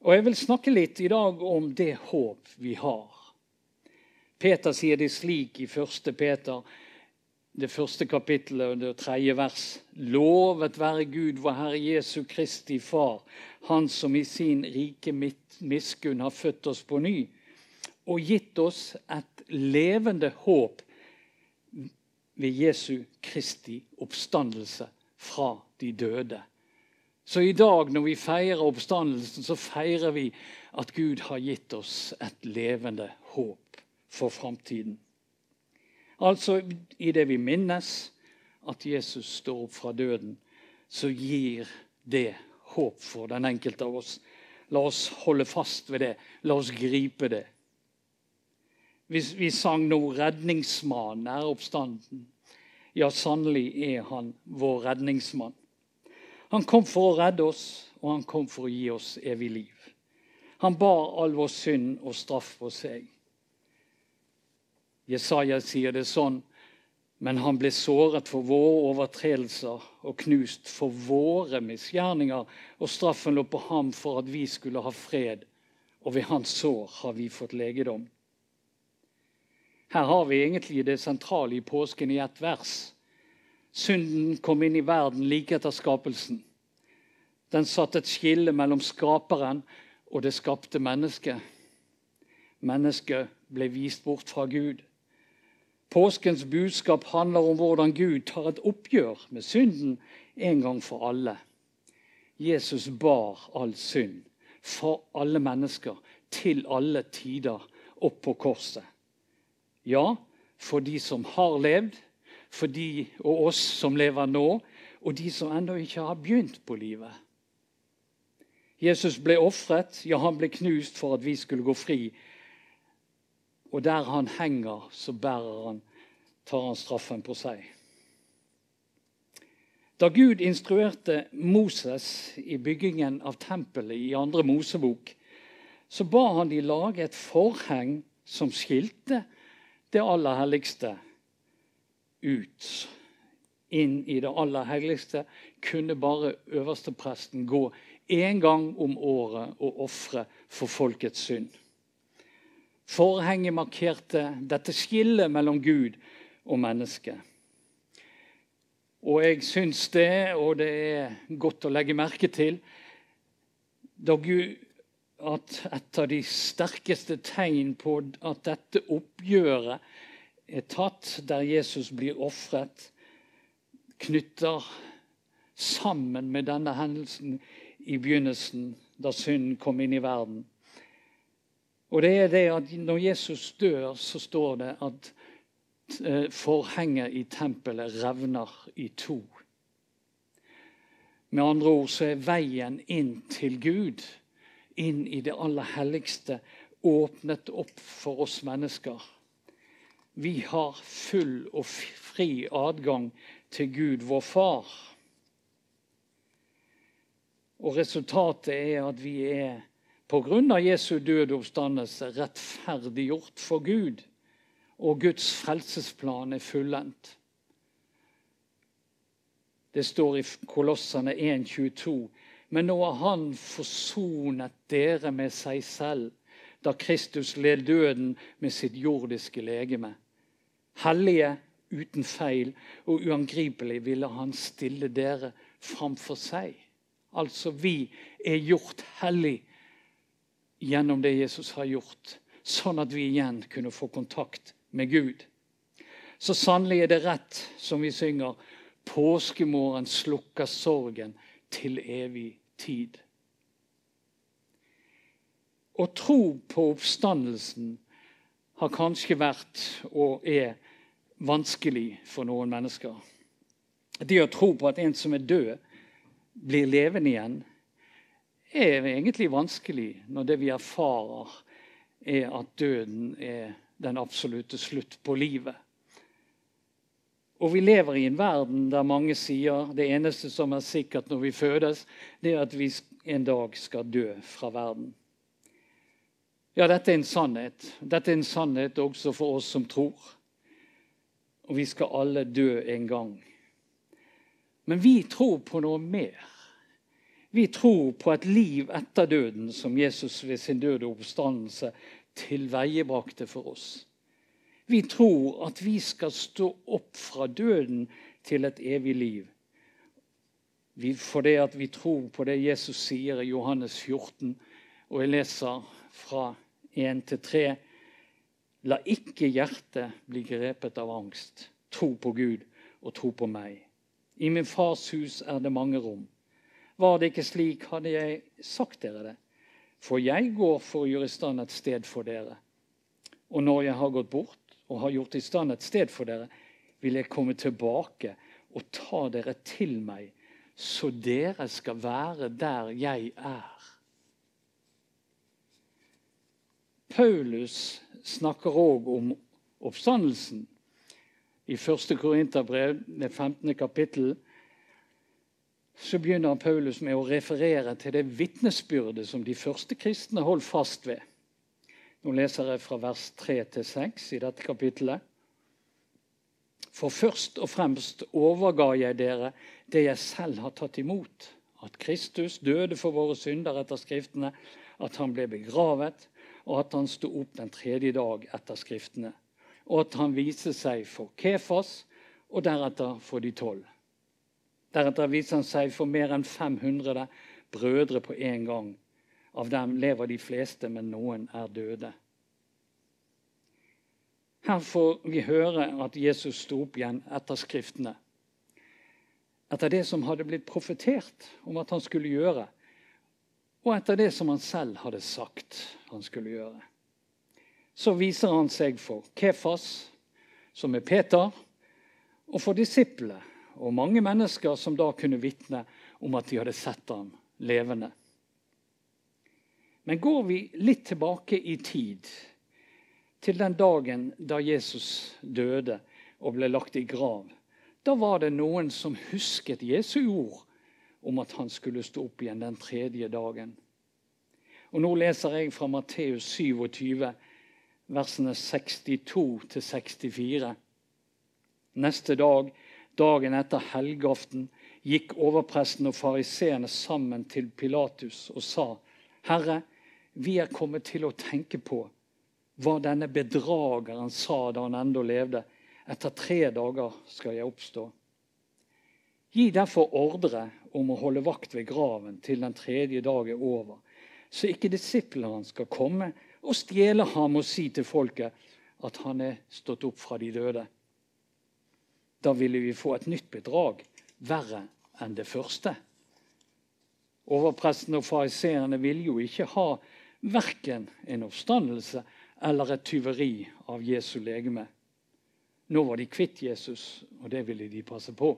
Og Jeg vil snakke litt i dag om det håp vi har. Peter sier det slik i 1. Peter, det første kapittelet og det tredje vers. Lovet være Gud, vår Herre Jesu Kristi Far, Han som i sin rike miskunn har født oss på ny og gitt oss et levende håp ved Jesu Kristi oppstandelse fra de døde. Så i dag når vi feirer oppstandelsen, så feirer vi at Gud har gitt oss et levende håp for framtiden. Altså i det vi minnes at Jesus står opp fra døden, så gir det håp for den enkelte av oss. La oss holde fast ved det. La oss gripe det. Vi, vi sang nå 'Redningsmannen er oppstanden'. Ja, sannelig er han vår redningsmann. Han kom for å redde oss, og han kom for å gi oss evig liv. Han bar all vår synd og straff på seg. Jesaja sier det sånn. Men han ble såret for våre overtredelser og knust for våre misgjerninger. Og straffen lå på ham for at vi skulle ha fred, og ved hans sår har vi fått legedom. Her har vi egentlig det sentrale i påsken i ett vers. Synden kom inn i verden like etter skapelsen. Den satte et skille mellom skaperen og det skapte mennesket. Mennesket ble vist bort fra Gud. Påskens budskap handler om hvordan Gud tar et oppgjør med synden en gang for alle. Jesus bar all synd for alle mennesker til alle tider opp på korset. Ja, for de som har levd, for de og oss som lever nå, og de som ennå ikke har begynt på livet. Jesus ble ofret, ja, han ble knust for at vi skulle gå fri og der han henger, så bærer han, tar han straffen på seg. Da Gud instruerte Moses i byggingen av tempelet i andre Mosebok, så ba han de lage et forheng som skilte det aller helligste ut. Inn i det aller helligste kunne bare øverstepresten gå én gang om året og ofre for folkets synd. Forhenget markerte dette skillet mellom Gud og menneske. Og jeg syns det, og det er godt å legge merke til, Gud, at et av de sterkeste tegn på at dette oppgjøret er tatt, der Jesus blir ofret, knytter sammen med denne hendelsen i begynnelsen, da synden kom inn i verden. Og det er det at Når Jesus dør, så står det at eh, forhenget i tempelet revner i to. Med andre ord så er veien inn til Gud, inn i det aller helligste, åpnet opp for oss mennesker. Vi har full og fri adgang til Gud, vår far. Og resultatet er at vi er pga. Jesu døde oppstandelse rettferdiggjort for Gud, og Guds frelsesplan er fullendt. Det står i Kolossene 1,22. Men nå har Han forsonet dere med seg selv, da Kristus led døden med sitt jordiske legeme. Hellige, uten feil og uangripelig ville Han stille dere framfor seg. Altså, vi er gjort hellig gjennom det Jesus har gjort, sånn at vi igjen kunne få kontakt med Gud. Så sannelig er det rett, som vi synger, påskemorgen slukker sorgen til evig tid. Å tro på oppstandelsen har kanskje vært og er vanskelig for noen mennesker. Det å tro på at en som er død, blir levende igjen, er egentlig vanskelig når det vi erfarer, er at døden er den absolutte slutt på livet. Og vi lever i en verden der mange sier det eneste som er sikkert når vi fødes, det er at vi en dag skal dø fra verden. Ja, dette er en sannhet. Dette er en sannhet også for oss som tror. Og vi skal alle dø en gang. Men vi tror på noe mer. Vi tror på et liv etter døden som Jesus ved sin døde oppstandelse tilveiebrakte for oss. Vi tror at vi skal stå opp fra døden til et evig liv. Vi, for det at vi tror på det Jesus sier i Johannes 14, og jeg leser fra 1 til 3. La ikke hjertet bli grepet av angst. Tro på Gud og tro på meg. I min fars hus er det mange rom. Var det ikke slik, hadde jeg sagt dere det. For jeg går for å gjøre i stand et sted for dere. Og når jeg har gått bort og har gjort i stand et sted for dere, vil jeg komme tilbake og ta dere til meg, så dere skal være der jeg er. Paulus snakker òg om oppstandelsen. I 1. Korinterbrev, det 15. kapittel, så begynner Paulus med å referere til det vitnesbyrdet som de første kristne holdt fast ved. Nå leser jeg fra vers 3 til 6 i dette kapittelet. For først og fremst overga jeg dere det jeg selv har tatt imot. At Kristus døde for våre synder etter Skriftene, at han ble begravet, og at han sto opp den tredje dag etter Skriftene. Og at han viser seg for Kefas, og deretter for de tolv. Deretter viser han seg for mer enn 500 brødre på en gang. Av dem lever de fleste, men noen er døde. Her får vi høre at Jesus sto opp igjen etter Skriftene. Etter det som hadde blitt profetert om at han skulle gjøre, og etter det som han selv hadde sagt han skulle gjøre. Så viser han seg for Kefas, som er Peter, og for disiplene og mange mennesker som da kunne vitne om at de hadde sett ham levende. Men går vi litt tilbake i tid, til den dagen da Jesus døde og ble lagt i grav, da var det noen som husket Jesu ord om at han skulle stå opp igjen den tredje dagen. Og Nå leser jeg fra Matteus 27, versene 62 64. Neste dag, dagen etter helgeaften, gikk overpresten og fariseerne sammen til Pilatus og sa, Herre, vi er kommet til å tenke på hva denne bedrageren sa da han ennå levde. Etter tre dager skal jeg oppstå. Gi derfor ordre om å holde vakt ved graven til den tredje dag er over, så ikke disiplene hans skal komme og stjele ham og si til folket at han er stått opp fra de døde. Da ville vi få et nytt bedrag, verre enn det første. Overpresten og fariseerne ville jo ikke ha verken en oppstandelse eller et tyveri av Jesu legeme. Nå var de kvitt Jesus, og det ville de passe på.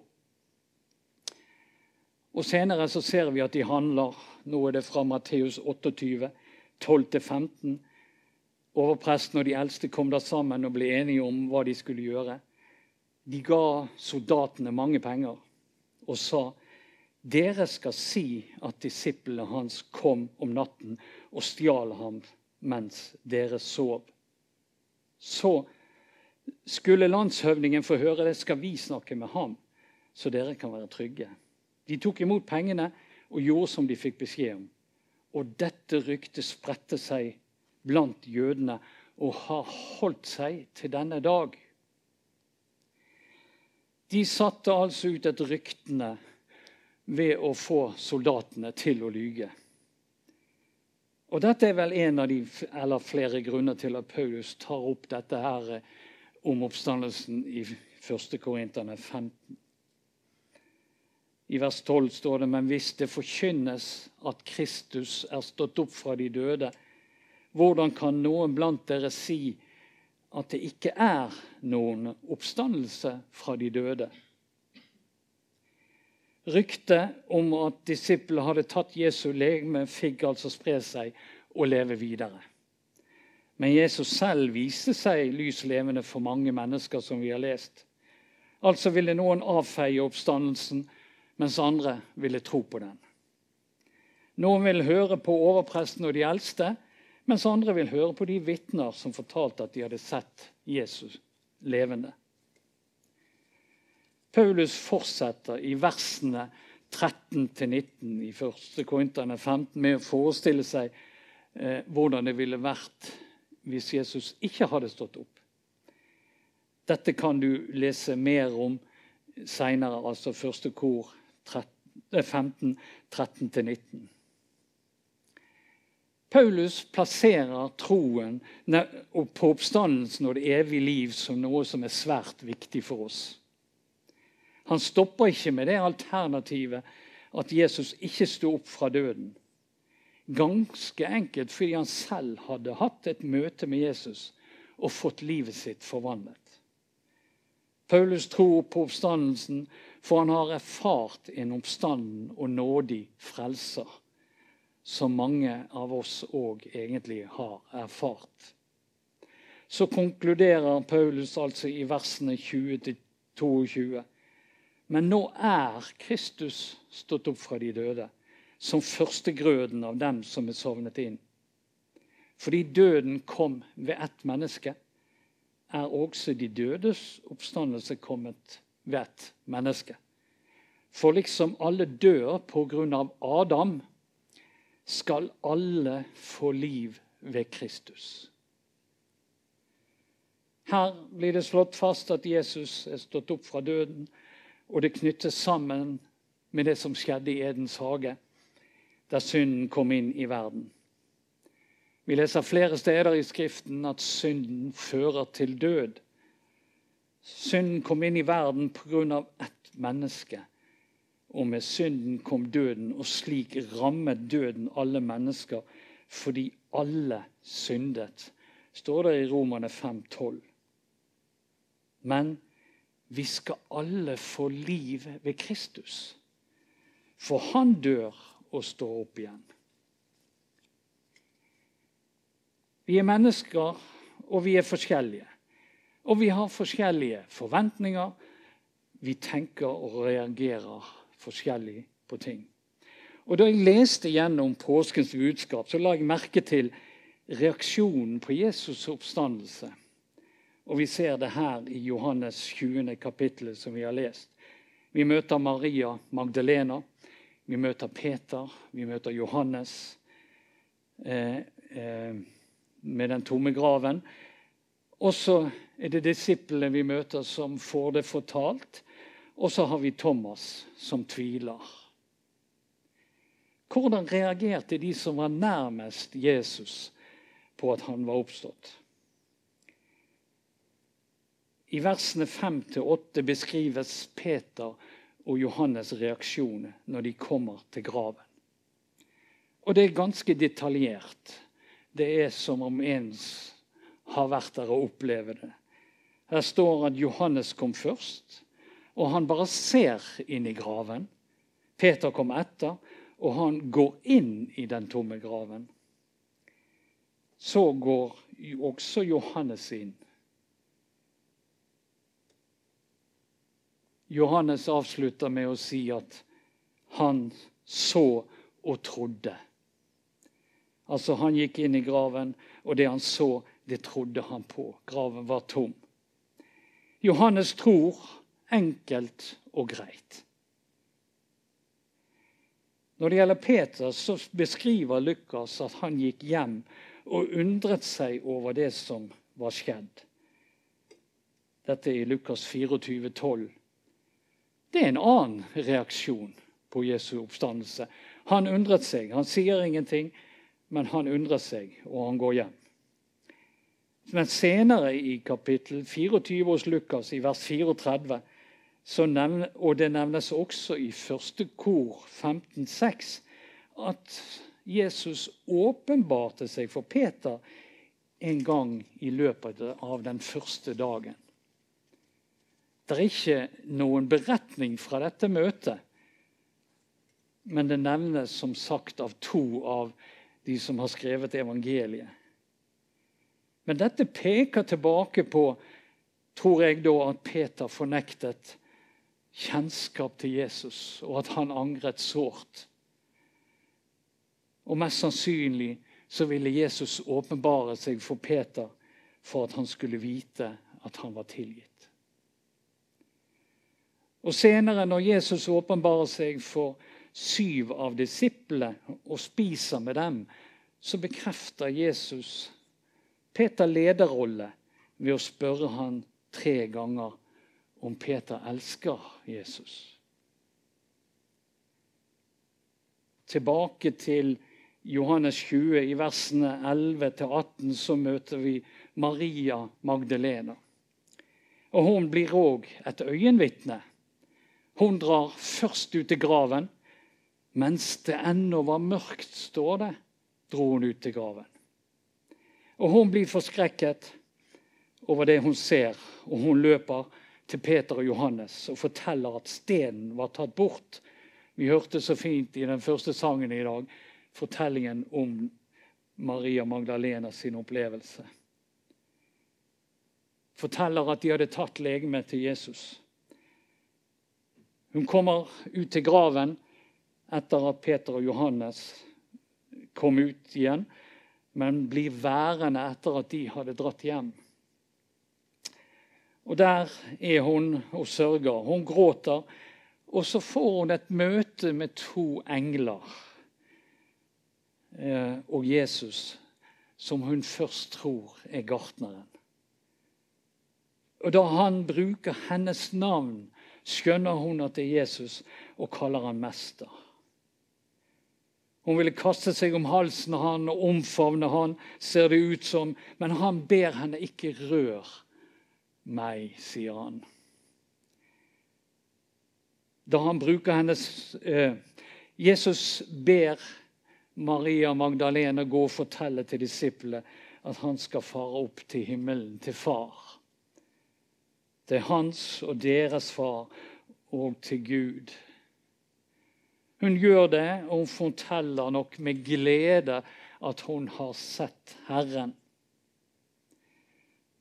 Og Senere så ser vi at de handler. Nå er det fra Matteus 28, 12-15. Overpresten og de eldste kom da sammen og ble enige om hva de skulle gjøre. De ga soldatene mange penger og sa dere skal si at disiplene hans kom om natten og stjal ham mens dere sov. Så skulle landshøvdingen få høre det, skal vi snakke med ham, så dere kan være trygge. De tok imot pengene og gjorde som de fikk beskjed om. Og dette ryktet spredte seg blant jødene og har holdt seg til denne dag. De satte altså ut et ryktene ved å få soldatene til å lyge. Og Dette er vel en av de eller flere grunner til at Paulus tar opp dette her eh, om oppstandelsen i 1. Korinterne 15. I vers 12 står det men hvis det forkynnes at Kristus er stått opp fra de døde, hvordan kan noen blant dere si at det ikke er noen oppstandelse fra de døde? Ryktet om at disiplene hadde tatt Jesu legeme, fikk altså spre seg og leve videre. Men Jesus selv viste seg lys levende for mange mennesker, som vi har lest. Altså ville noen avfeie oppstandelsen, mens andre ville tro på den. Noen vil høre på overpresten og de eldste, mens andre vil høre på de vitner som fortalte at de hadde sett Jesus levende. Paulus fortsetter i versene 13-19 i 1. Korinterne 15 med å forestille seg eh, hvordan det ville vært hvis Jesus ikke hadde stått opp. Dette kan du lese mer om seinere, altså første kor 15, 13-19. Paulus plasserer troen på oppstandelsen og det evige liv som noe som er svært viktig for oss. Han stopper ikke med det alternativet at Jesus ikke sto opp fra døden. Ganske enkelt fordi han selv hadde hatt et møte med Jesus og fått livet sitt forvandlet. Paulus tror på oppstandelsen, for han har erfart en oppstanden og nådig frelser som mange av oss òg egentlig har erfart. Så konkluderer Paulus altså i versene 20-22. Men nå er Kristus stått opp fra de døde, som førstegrøden av dem som er sovnet inn. Fordi døden kom ved ett menneske, er også de dødes oppstandelse kommet ved ett menneske. For liksom alle dør på grunn av Adam, skal alle få liv ved Kristus. Her blir det slått fast at Jesus er stått opp fra døden, og det knyttes sammen med det som skjedde i Edens hage, der synden kom inn i verden. Vi leser flere steder i Skriften at synden fører til død. Synden kom inn i verden pga. ett menneske og med synden kom døden, og slik rammet døden alle mennesker fordi alle syndet, står det i Romane 5,12. Men vi skal alle få liv ved Kristus, for han dør og står opp igjen. Vi er mennesker, og vi er forskjellige. Og vi har forskjellige forventninger. Vi tenker og reagerer forskjellig på ting. Og Da jeg leste gjennom påskens budskap, så la jeg merke til reaksjonen på Jesus' oppstandelse. Og Vi ser det her i Johannes 20. kapittel, som vi har lest. Vi møter Maria Magdalena, vi møter Peter, vi møter Johannes eh, eh, med den tomme graven. Og så er det disiplene vi møter, som får det fortalt. Og så har vi Thomas som tviler. Hvordan reagerte de som var nærmest Jesus, på at han var oppstått? I versene 5-8 beskrives Peter og Johannes' reaksjon når de kommer til graven. Og det er ganske detaljert. Det er som om ens har vært der og opplevd det. Her står at Johannes kom først. Og han bare ser inn i graven. Peter kom etter, og han går inn i den tomme graven. Så går også Johannes inn. Johannes avslutter med å si at han så og trodde. Altså Han gikk inn i graven, og det han så, det trodde han på. Graven var tom. Johannes tror enkelt og greit. Når det gjelder Peter, så beskriver Lukas at han gikk hjem og undret seg over det som var skjedd. Dette er i Lukas 24, 12. Det er en annen reaksjon på Jesu oppstandelse. Han undret seg. Han sier ingenting, men han undrer seg, og han går hjem. Men senere i kapittel 24 hos Lukas, i vers 34, nevner, og det nevnes også i første kor 15,6 at Jesus åpenbarte seg for Peter en gang i løpet av den første dagen. Det er ikke noen beretning fra dette møtet, men det nevnes som sagt av to av de som har skrevet evangeliet. Men dette peker tilbake på, tror jeg da, at Peter fornektet kjennskap til Jesus, og at han angret sårt. Og mest sannsynlig så ville Jesus åpenbare seg for Peter for at han skulle vite at han var tilgitt. Og senere, når Jesus åpenbarer seg for syv av disiplene og spiser med dem, så bekrefter Jesus Peter lederrolle ved å spørre han tre ganger om Peter elsker Jesus. Tilbake til Johannes 20, i versene 11-18, så møter vi Maria Magdalena. Og Hun blir òg et øyenvitne. Hun drar først ut til graven. Mens det ennå var mørkt, står det, dro hun ut til graven. Og Hun blir forskrekket over det hun ser, og hun løper til Peter og Johannes og forteller at stenen var tatt bort. Vi hørte så fint i den første sangen i dag fortellingen om Maria Magdalena sin opplevelse. Forteller at de hadde tatt legemet til Jesus. Hun kommer ut til graven etter at Peter og Johannes kom ut igjen, men blir værende etter at de hadde dratt hjem. Og Der er hun og sørger. Hun gråter. Og så får hun et møte med to engler eh, og Jesus, som hun først tror er gartneren. Og Da han bruker hennes navn, skjønner hun at det er Jesus, og kaller han mester. Hun ville kaste seg om halsen han og omfavne han, ser det ut som, men han ber henne ikke rør meg, sier han. Da han bruker hennes eh, Jesus ber Maria Magdalena gå og fortelle til disiplene at han skal fare opp til himmelen, til far. Er hans og deres far og til Gud. Hun gjør det, og hun forteller nok med glede at hun har sett Herren.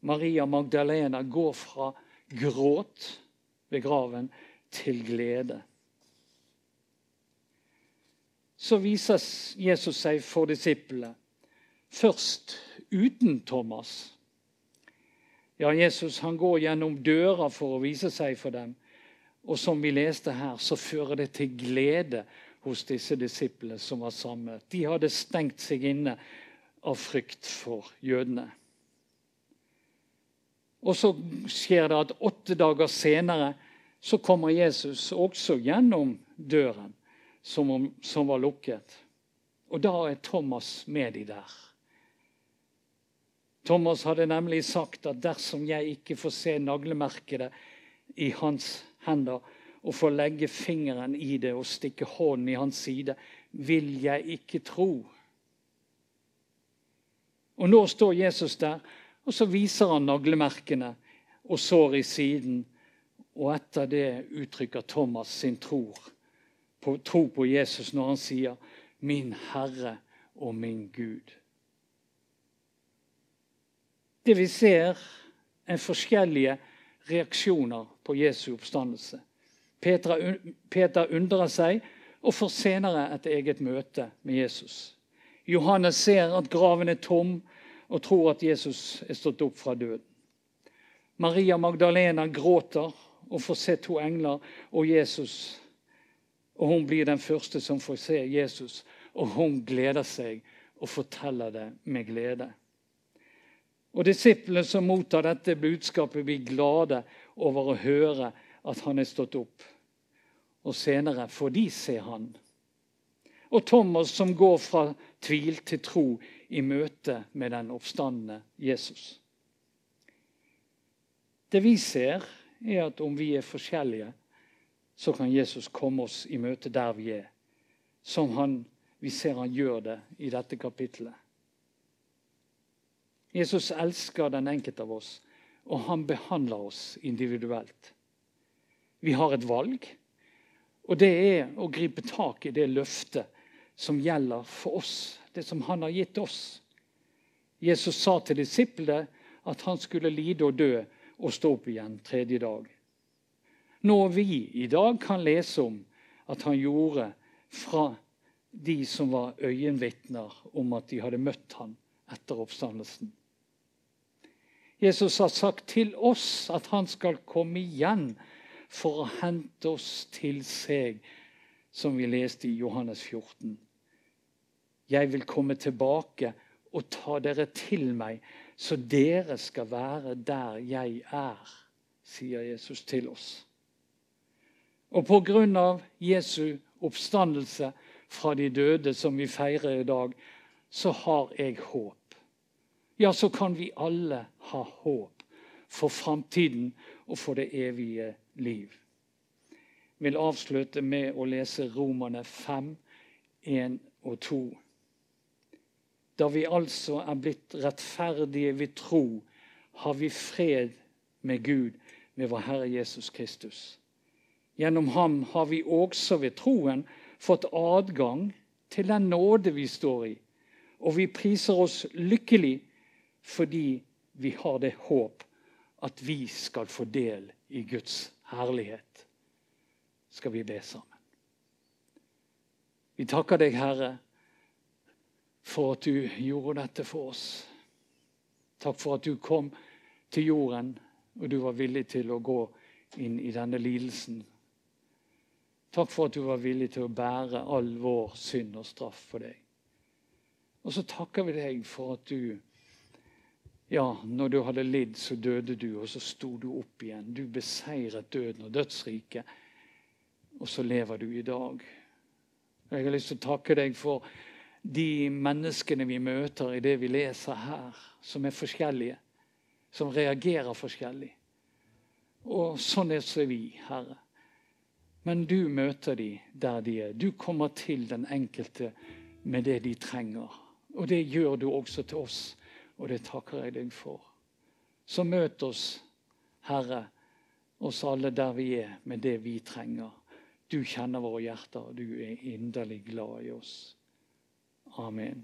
Maria Magdalena går fra gråt ved graven til glede. Så viser Jesus seg for disiplene, først uten Thomas. Ja, Jesus han går gjennom døra for å vise seg for dem. Og som vi leste her, så fører det til glede hos disse disiplene som var samlet. De hadde stengt seg inne av frykt for jødene. Og så skjer det at åtte dager senere så kommer Jesus også gjennom døren som, som var lukket. Og da er Thomas med de der. Thomas hadde nemlig sagt at dersom jeg ikke får se naglemerket i hans hender, og får legge fingeren i det og stikke hånden i hans side, vil jeg ikke tro. Og nå står Jesus der og så viser han naglemerkene og sår i siden. Og etter det uttrykker Thomas sin tro på, tro på Jesus når han sier 'Min Herre og min Gud'. Det vi ser, er forskjellige reaksjoner på Jesu oppstandelse. Peter, Peter undrer seg og får senere et eget møte med Jesus. Johannes ser at graven er tom, og tror at Jesus er stått opp fra døden. Maria Magdalena gråter og får se to engler og Jesus. Og Hun blir den første som får se Jesus, og hun gleder seg og forteller det med glede. Og Disiplene som mottar dette budskapet, blir glade over å høre at han er stått opp. Og senere får de se han. Og Thomas som går fra tvil til tro i møte med den oppstandende Jesus. Det vi ser, er at om vi er forskjellige, så kan Jesus komme oss i møte der vi er. Som han, vi ser han gjør det i dette kapittelet. Jesus elsker den enkelte av oss, og han behandler oss individuelt. Vi har et valg, og det er å gripe tak i det løftet som gjelder for oss det som han har gitt oss. Jesus sa til disiplene at han skulle lide og dø og stå opp igjen tredje dag. Når vi i dag kan lese om at han gjorde fra de som var øyenvitner om at de hadde møtt ham etter oppstandelsen. Jesus har sagt til oss at han skal komme igjen for å hente oss til seg, som vi leste i Johannes 14. Jeg vil komme tilbake og ta dere til meg, så dere skal være der jeg er, sier Jesus til oss. Og av Jesu oppstandelse fra de døde, som vi feirer i dag, så har jeg håp. Ja, så kan vi alle ha håp for framtiden og for det evige liv. Vil avslutte med å lese Romerne 5, 1 og 2. Da vi altså er blitt rettferdige ved tro, har vi fred med Gud med vår Herre Jesus Kristus. Gjennom ham har vi også ved troen fått adgang til den nåde vi står i. Og vi priser oss lykkelig fordi vi har det håp at vi skal få del i Guds herlighet. Skal vi be sammen. Vi takker deg, Herre, for at du gjorde dette for oss. Takk for at du kom til jorden, og du var villig til å gå inn i denne lidelsen Takk for at du var villig til å bære all vår synd og straff for deg. Og så takker vi deg for at du Ja, når du hadde lidd, så døde du, og så sto du opp igjen. Du beseiret døden og dødsriket, og så lever du i dag. Jeg har lyst til å takke deg for de menneskene vi møter i det vi leser her, som er forskjellige, som reagerer forskjellig. Og sånn er så vi, Herre. Men du møter dem der de er. Du kommer til den enkelte med det de trenger. Og det gjør du også til oss, og det takker jeg deg for. Så møt oss, Herre, oss alle der vi er, med det vi trenger. Du kjenner våre hjerter, og du er inderlig glad i oss. Amen.